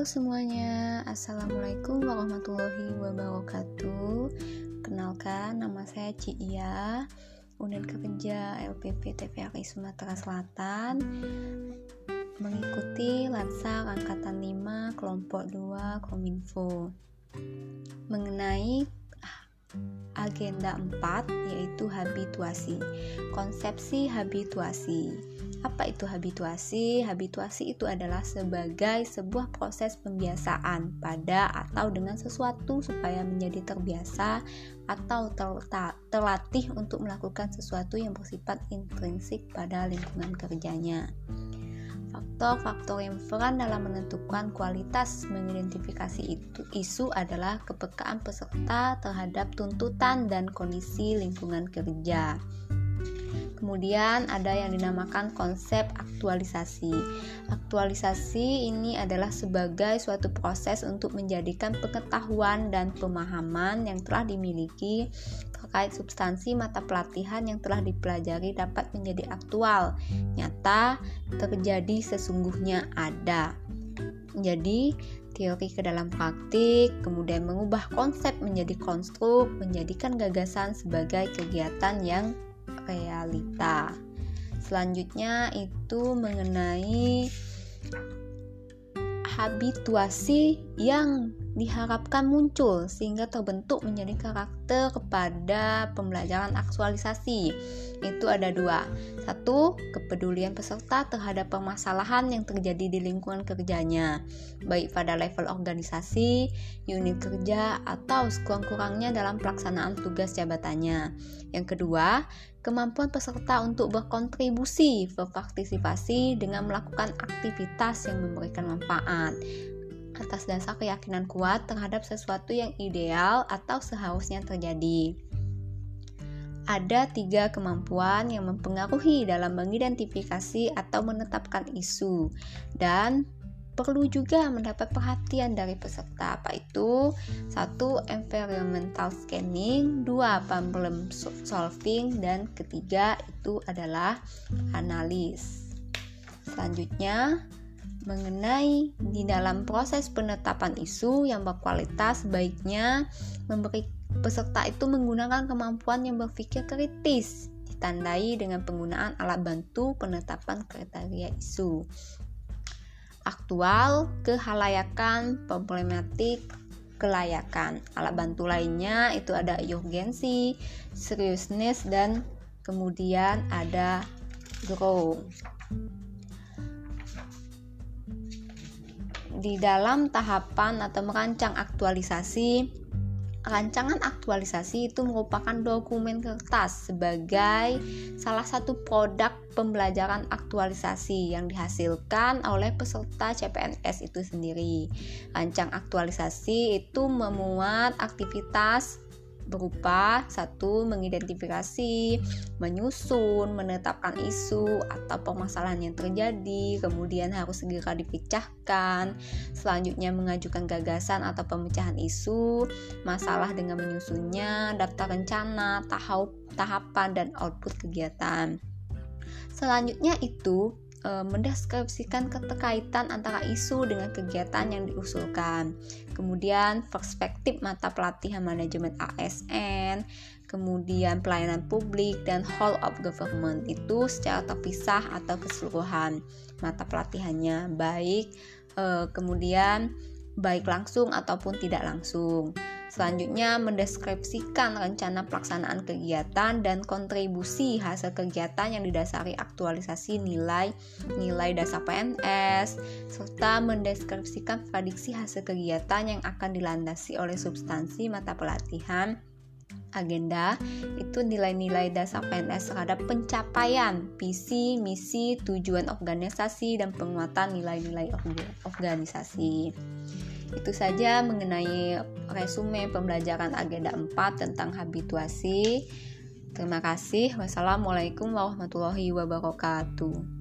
Halo semuanya, Assalamualaikum warahmatullahi wabarakatuh. Kenalkan, nama saya Cia Unit Kerja LPP TVRI Sumatera Selatan. Mengikuti Lansar Angkatan 5 Kelompok 2 Kominfo. Mengenai agenda 4 yaitu habituasi. Konsepsi habituasi apa itu habituasi? Habituasi itu adalah sebagai sebuah proses pembiasaan pada atau dengan sesuatu supaya menjadi terbiasa atau terlatih untuk melakukan sesuatu yang bersifat intrinsik pada lingkungan kerjanya. Faktor-faktor yang peran dalam menentukan kualitas mengidentifikasi itu, isu adalah kepekaan peserta terhadap tuntutan dan kondisi lingkungan kerja. Kemudian ada yang dinamakan konsep aktualisasi. Aktualisasi ini adalah sebagai suatu proses untuk menjadikan pengetahuan dan pemahaman yang telah dimiliki terkait substansi mata pelatihan yang telah dipelajari dapat menjadi aktual, nyata, terjadi sesungguhnya ada. Jadi, teori ke dalam praktik, kemudian mengubah konsep menjadi konstruk, menjadikan gagasan sebagai kegiatan yang realita. Selanjutnya itu mengenai habituasi yang diharapkan muncul sehingga terbentuk menjadi karakter kepada pembelajaran aktualisasi. Itu ada dua. Satu, kepedulian peserta terhadap permasalahan yang terjadi di lingkungan kerjanya, baik pada level organisasi, unit kerja, atau sekurang-kurangnya dalam pelaksanaan tugas jabatannya. Yang kedua, kemampuan peserta untuk berkontribusi, berpartisipasi dengan melakukan aktivitas yang memberikan manfaat atas dasar keyakinan kuat terhadap sesuatu yang ideal atau seharusnya terjadi. Ada tiga kemampuan yang mempengaruhi dalam mengidentifikasi atau menetapkan isu, dan perlu juga mendapat perhatian dari peserta apa itu satu environmental scanning dua problem solving dan ketiga itu adalah analis selanjutnya mengenai di dalam proses penetapan isu yang berkualitas baiknya memberi peserta itu menggunakan kemampuan yang berpikir kritis ditandai dengan penggunaan alat bantu penetapan kriteria isu. Aktual kehalayakan problematik kelayakan. Alat bantu lainnya itu ada urgensi seriousness dan kemudian ada grow di dalam tahapan atau merancang aktualisasi rancangan aktualisasi itu merupakan dokumen kertas sebagai salah satu produk pembelajaran aktualisasi yang dihasilkan oleh peserta CPNS itu sendiri. Rancang aktualisasi itu memuat aktivitas berupa satu mengidentifikasi, menyusun, menetapkan isu atau permasalahan yang terjadi, kemudian harus segera dipecahkan, selanjutnya mengajukan gagasan atau pemecahan isu, masalah dengan menyusunnya, daftar rencana, tahap tahapan dan output kegiatan. Selanjutnya itu e, mendeskripsikan keterkaitan antara isu dengan kegiatan yang diusulkan. Kemudian perspektif mata pelatihan manajemen ASN, kemudian pelayanan publik dan whole of government itu secara terpisah atau keseluruhan mata pelatihannya baik e, kemudian baik langsung ataupun tidak langsung. Selanjutnya, mendeskripsikan rencana pelaksanaan kegiatan dan kontribusi hasil kegiatan yang didasari aktualisasi nilai nilai dasar PNS, serta mendeskripsikan prediksi hasil kegiatan yang akan dilandasi oleh substansi mata pelatihan agenda itu nilai-nilai dasar PNS terhadap pencapaian visi, misi, tujuan organisasi dan penguatan nilai-nilai organisasi. Itu saja mengenai resume pembelajaran agenda 4 tentang habituasi. Terima kasih. Wassalamualaikum warahmatullahi wabarakatuh.